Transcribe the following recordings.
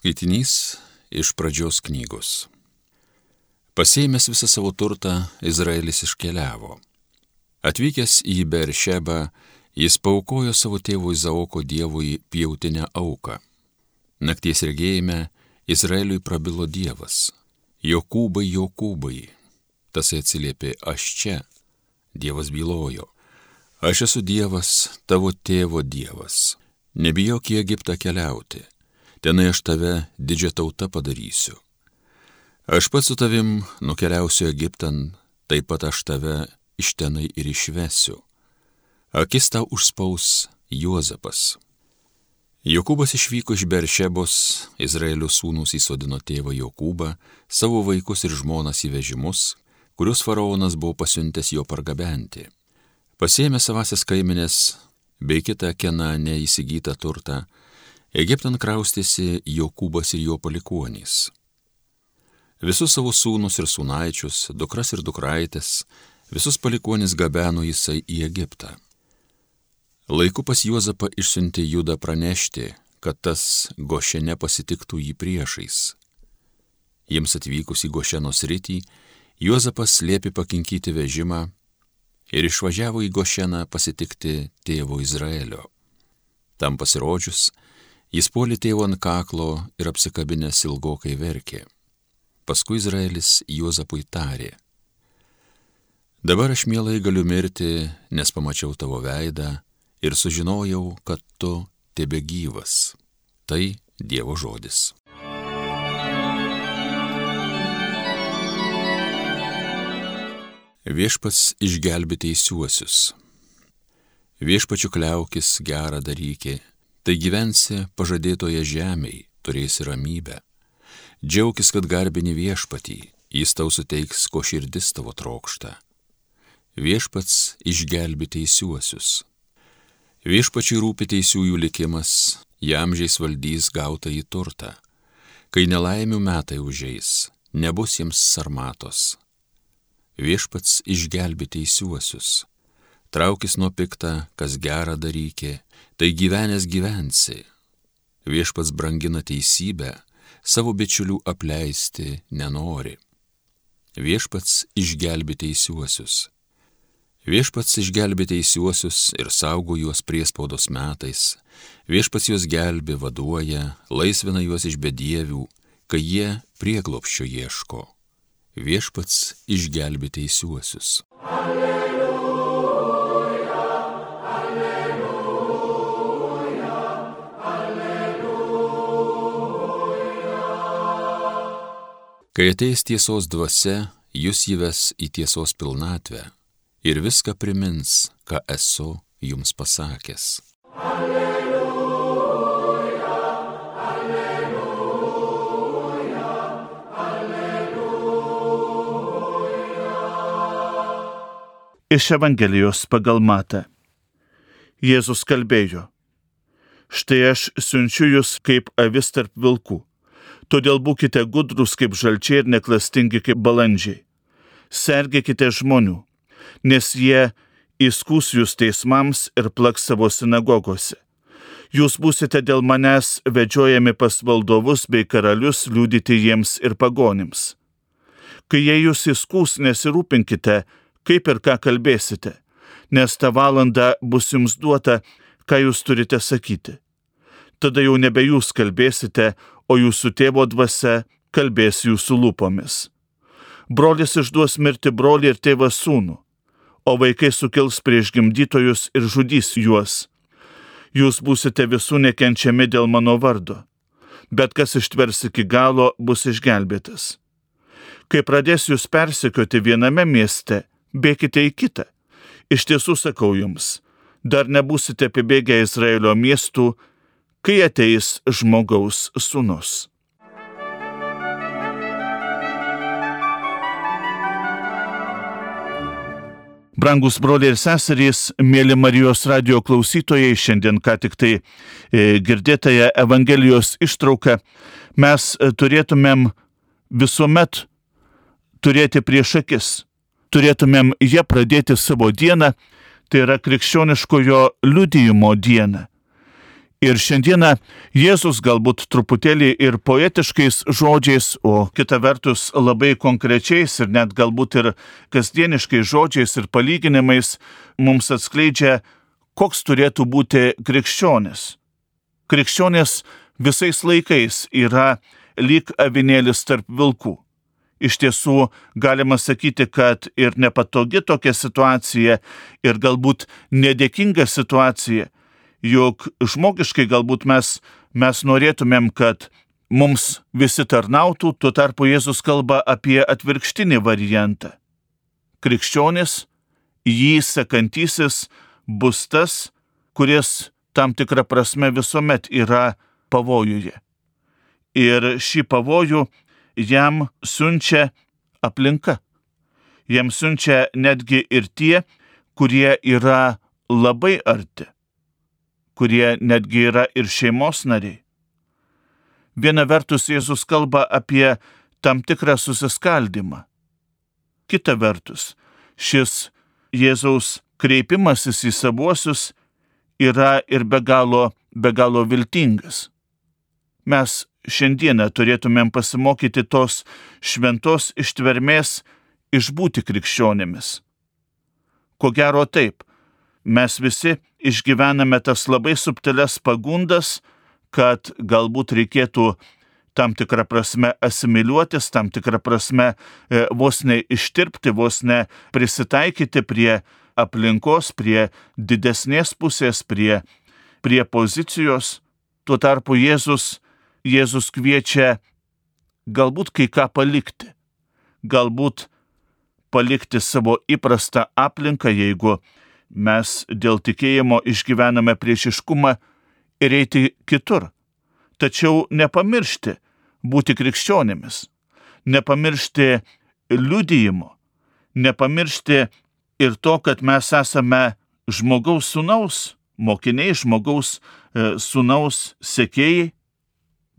Skaitinys iš pradžios knygos. Pasėmęs visą savo turtą, Izraelis iškeliavo. Atvykęs į Beršebą, jis paukojo savo tėvui Zaoko dievui pjautinę auką. Nakties regėjime Izraeliui prabilo dievas. Jokūbai, Jokūbai. Tasai atsiliepė, aš čia. Dievas bylojo. Aš esu Dievas, tavo tėvo Dievas. Nebijok į Egiptą keliauti tenai aš tave didžią tautą padarysiu. Aš pats su tavim nukeliausiu Egiptan, taip pat aš tave iš tenai ir išvesiu. Akis tau užspaus Juozapas. Jokūbas išvyko iš Beršebos, Izraelio sūnus įsodino tėvą Jokūbą, savo vaikus ir žmonas į vežimus, kuriuos faraonas buvo pasiuntęs jo pargabenti. Pasėmė savasias kaiminės bei kitą Kenane įsigytą turtą, Egiptan kraustėsi Jokūbas ir jo palikuonys. Visus savo sūnus ir sūnaičius, dukras ir dukraitės, visus palikuonys gabeno jisai į Egiptą. Laiku pas Juozapą išsiuntė Judą pranešti, kad tas Gošene pasitiktų jį priešais. Jiems atvykus į Gošeno sritį, Juozapas liepė pakinkyti vežimą ir išvažiavo į Gošeną pasitikti tėvo Izraelio. Tam pasirodžius, Jis puolė tėvo ant kaklo ir apsikabinęs ilgokai verkė. Paskui Izraelis Juozapui tarė. Dabar aš mielai galiu mirti, nes pamačiau tavo veidą ir sužinojau, kad tu tebe gyvas. Tai Dievo žodis. Viešpats išgelbė teisiuosius. Viešpačių kliaukis gerą darykė, tai gyvensi pažadėtoje žemėje, turėsi ramybę. Džiaukis, kad garbini viešpatį, jis tau suteiks, ko širdis tavo trokšta. Viešpats išgelbi teisiuosius. Viešpačiai rūpi teisiųjų likimas, jam žiais valdys gautą į turtą. Kai nelaimių metai užeis, nebus jiems sarmatos. Viešpats išgelbi teisiuosius traukis nuo piktą, kas gerą darykė, tai gyvenęs gyvensi. Viešpats brangina teisybę, savo bičiulių apleisti nenori. Viešpats išgelbi teisiuosius. Viešpats išgelbi teisiuosius ir saugo juos priespaudos metais. Viešpats juos gelbi, vaduoja, laisvina juos iš bedievių, kai jie prieglopščio ieško. Viešpats išgelbi teisiuosius. Alleluja. Kai ateis tiesos dvasia, jūs įves į tiesos pilnatvę ir viską primins, ką esu jums pasakęs. Alleluja, alleluja, alleluja. Iš Evangelijos pagal matą. Jėzus kalbėjo, štai aš siunčiu jūs kaip avis tarp vilkų Todėl būkite gudrus kaip žalčiai ir neklastingi kaip balandžiai. Sergėkite žmonių, nes jie įskūs jūs teismams ir plaks savo sinagogose. Jūs būsite dėl manęs vedžiojami pas valdovus bei karalius liūdyti jiems ir pagonims. Kai jie jūs įskūs, nesirūpinkite, kaip ir ką kalbėsite, nes tą valandą bus jums duota, ką jūs turite sakyti. Tada jau nebe jūs kalbėsite, o jūsų tėvo dvasia kalbės jūsų lūpomis. Brolis išduos mirti brolį ir tėvas sūnų, o vaikai sukils prieš gimdytojus ir žudys juos. Jūs būsite visų nekenčiami dėl mano vardo, bet kas ištvers iki galo, bus išgelbėtas. Kai pradės jūs persekioti viename mieste, bėkite į kitą. Iš tiesų sakau jums, dar nebūsite apibėgę Izraelio miestų, kai ateis žmogaus sūnus. Brangus broliai ir seserys, mėly Marijos radio klausytojai, šiandien ką tik tai e, girdėtąją Evangelijos ištrauką mes e, turėtumėm visuomet turėti prieš akis. Turėtumėm ją pradėti savo dieną, tai yra krikščioniškojo liudijimo dieną Ir šiandieną Jėzus galbūt truputėlį ir poetiškais žodžiais, o kita vertus labai konkrečiais ir net galbūt ir kasdieniškais žodžiais ir palyginimais mums atskleidžia, koks turėtų būti krikščionis. Krikščionis visais laikais yra lyg avinėlis tarp vilkų. Iš tiesų galima sakyti, kad ir nepatogi tokia situacija, ir galbūt nedėkinga situacija, juk žmogiškai galbūt mes, mes norėtumėm, kad mums visi tarnautų, tuo tarpu Jėzus kalba apie atvirkštinį variantą. Krikščionis, jį sekantysis, bus tas, kuris tam tikrą prasme visuomet yra pavojuje. Ir šį pavojų jam siunčia aplinka. Jam siunčia netgi ir tie, kurie yra labai arti, kurie netgi yra ir šeimos nariai. Viena vertus Jėzus kalba apie tam tikrą susiskaldimą. Kita vertus, šis Jėzaus kreipimasis į savuosius yra ir be galo, be galo viltingas. Mes šiandieną turėtumėm pasimokyti tos šventos ištvermės išbūti krikščionėmis. Ko gero taip, mes visi išgyvename tas labai subtiles pagundas, kad galbūt reikėtų tam tikrą prasme asimiliuotis, tam tikrą prasme e, vos ne ištirpti, vos ne prisitaikyti prie aplinkos, prie didesnės pusės, prie, prie pozicijos. Tuo tarpu Jėzus Jėzus kviečia galbūt kai ką palikti, galbūt palikti savo įprastą aplinką, jeigu mes dėl tikėjimo išgyvename priešiškumą ir eiti kitur. Tačiau nepamiršti būti krikščionėmis, nepamiršti liudijimo, nepamiršti ir to, kad mes esame žmogaus sunaus, mokiniai žmogaus e, sunaus sekėjai,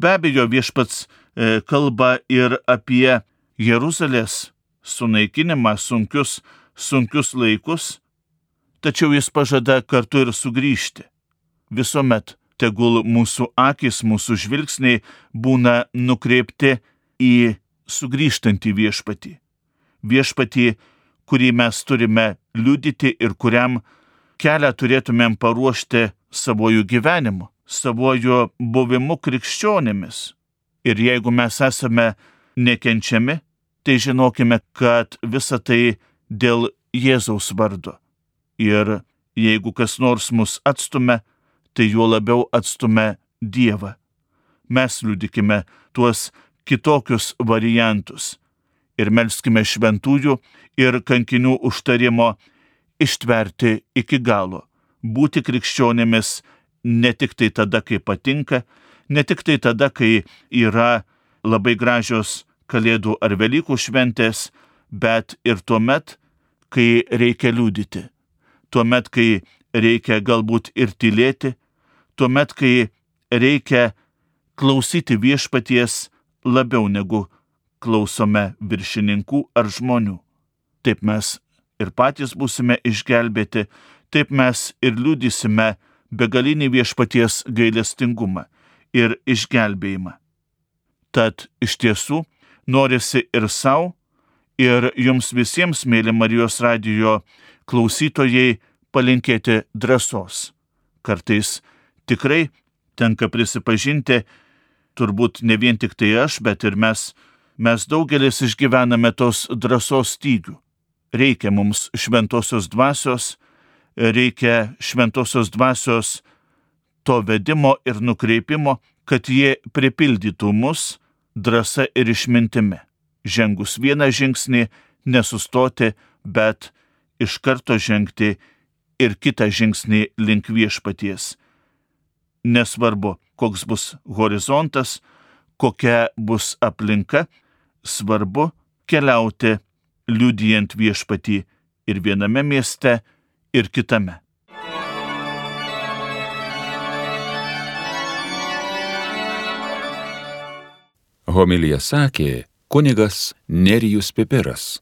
Be abejo, viešpats e, kalba ir apie Jeruzalės sunaikinimą, sunkius, sunkius laikus, tačiau jis pažada kartu ir sugrįžti. Visuomet tegul mūsų akis, mūsų žvilgsniai būna nukreipti į sugrįžtantį viešpatį. Viešpatį, kurį mes turime liudyti ir kuriam kelią turėtumėm paruošti savojų gyvenimu savojo buvimu krikščionėmis. Ir jeigu mes esame nekenčiami, tai žinokime, kad visa tai dėl Jėzaus vardo. Ir jeigu kas nors mus atstumia, tai juo labiau atstumia Dievą. Mes liudikime tuos kitokius variantus. Ir melskime šventųjų ir kankinių užtarimo ištverti iki galo, būti krikščionėmis ne tik tai tada, kai patinka, ne tik tai tada, kai yra labai gražios Kalėdų ar Velykų šventės, bet ir tuo met, kai reikia liūdyti, tuo met, kai reikia galbūt ir tylėti, tuo met, kai reikia klausyti viešpaties labiau negu klausome viršininkų ar žmonių. Taip mes ir patys būsime išgelbėti, taip mes ir liūdysime begalinį viešpaties gailestingumą ir išgelbėjimą. Tad iš tiesų norisi ir savo, ir jums visiems, mėly Marijos radijo klausytojai, palinkėti drąsos. Kartais tikrai tenka prisipažinti, turbūt ne vien tik tai aš, bet ir mes, mes daugelis išgyvename tos drąsos stygių. Reikia mums šventosios dvasios, reikia šventosios dvasios to vedimo ir nukreipimo, kad jie pripildytų mus drąsa ir išmintimi. Žengus vieną žingsnį, nesustoti, bet iš karto žengti ir kitą žingsnį link viešpaties. Nesvarbu, koks bus horizontas, kokia bus aplinka, svarbu keliauti liudijant viešpatį ir viename mieste, ir kitame. Homilija sakė kunigas Nerijus Pipiras.